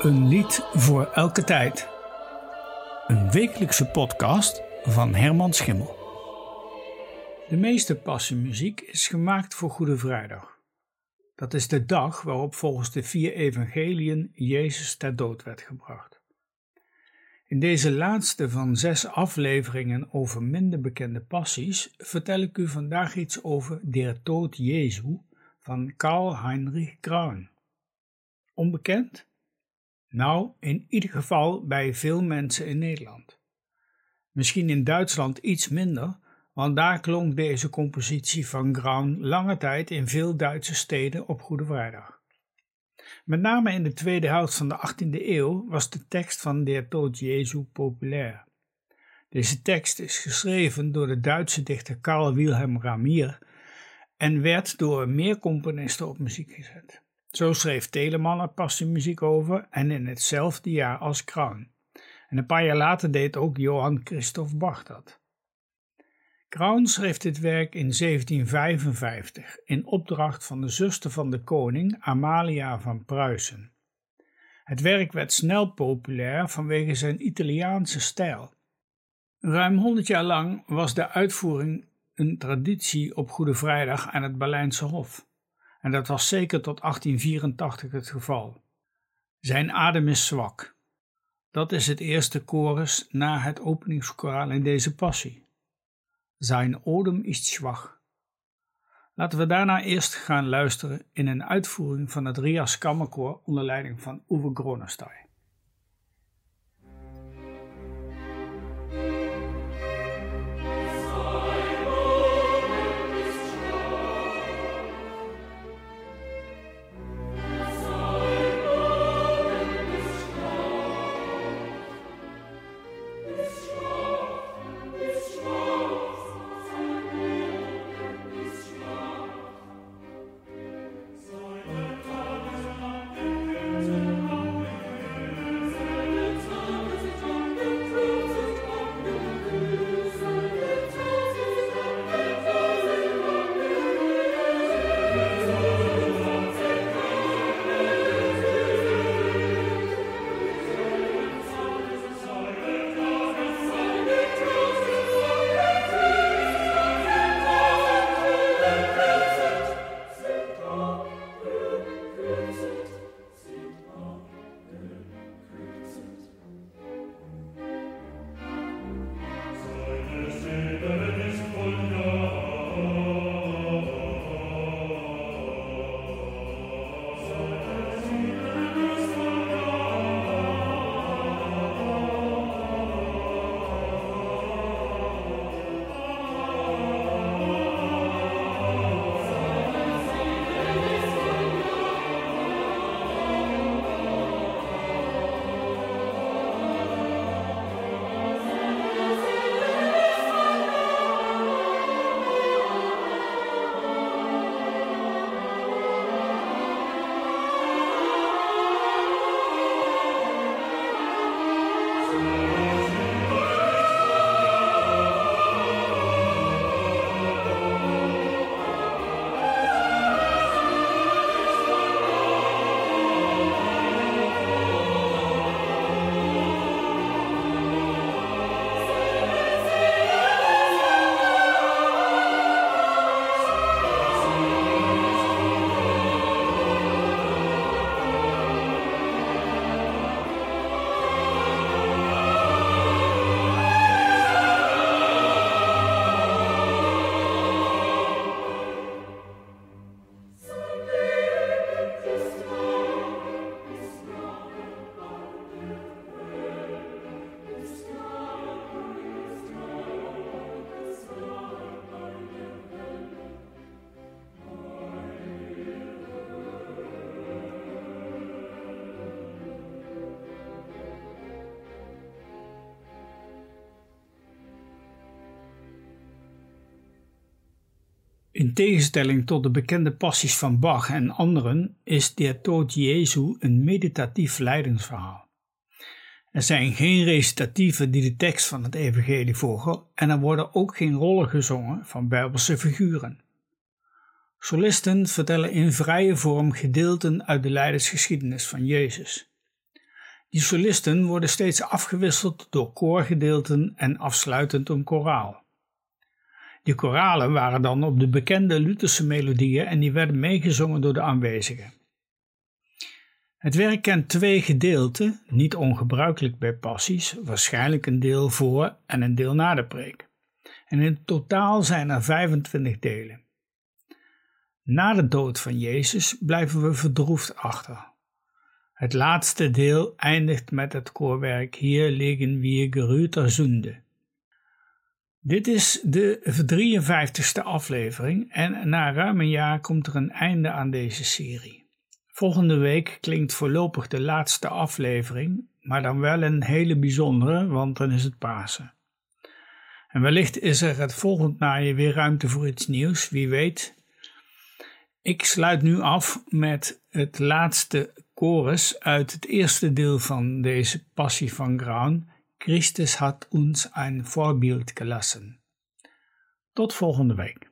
Een lied voor elke tijd. Een wekelijkse podcast van Herman Schimmel. De meeste passiemuziek is gemaakt voor Goede Vrijdag. Dat is de dag waarop volgens de vier evangeliën Jezus ter dood werd gebracht. In deze laatste van zes afleveringen over minder bekende passies vertel ik u vandaag iets over Der Tod Jezu van Karl Heinrich Graun. Onbekend? Nou, in ieder geval bij veel mensen in Nederland. Misschien in Duitsland iets minder, want daar klonk deze compositie van Graun lange tijd in veel Duitse steden op Goede Vrijdag. Met name in de tweede helft van de 18e eeuw was de tekst van Der Tod Jesu populair. Deze tekst is geschreven door de Duitse dichter Karl Wilhelm Ramier en werd door meer componisten op muziek gezet. Zo schreef Telemann er passiemuziek over en in hetzelfde jaar als Kraun. En een paar jaar later deed ook Johann Christoph Bach dat. Kraun schreef dit werk in 1755 in opdracht van de zuster van de koning Amalia van Pruisen. Het werk werd snel populair vanwege zijn Italiaanse stijl. Ruim 100 jaar lang was de uitvoering een traditie op Goede Vrijdag aan het Berlijnse Hof. En dat was zeker tot 1884 het geval. Zijn adem is zwak. Dat is het eerste chorus na het openingskoraal in deze passie. Zijn odem is schwach. Laten we daarna eerst gaan luisteren in een uitvoering van het Rias Kammerkoor onder leiding van Uwe Gronestein. In tegenstelling tot de bekende passies van Bach en anderen is Der Tod Jezu een meditatief leidingsverhaal. Er zijn geen recitatieven die de tekst van het evangelie volgen en er worden ook geen rollen gezongen van bijbelse figuren. Solisten vertellen in vrije vorm gedeelten uit de leidersgeschiedenis van Jezus. Die solisten worden steeds afgewisseld door koorgedeelten en afsluitend een koraal. Die koralen waren dan op de bekende Lutherse melodieën en die werden meegezongen door de aanwezigen. Het werk kent twee gedeelten, niet ongebruikelijk bij passies, waarschijnlijk een deel voor en een deel na de preek. En in totaal zijn er 25 delen. Na de dood van Jezus blijven we verdroefd achter. Het laatste deel eindigt met het koorwerk Hier liggen wir gerühter Sünde. Dit is de 53ste aflevering en na ruim een jaar komt er een einde aan deze serie. Volgende week klinkt voorlopig de laatste aflevering, maar dan wel een hele bijzondere, want dan is het Pasen. En wellicht is er het volgend najaar weer ruimte voor iets nieuws, wie weet. Ik sluit nu af met het laatste chorus uit het eerste deel van deze Passie van Graun. Christus hat uns ein Vorbild gelassen. Tot volgende week.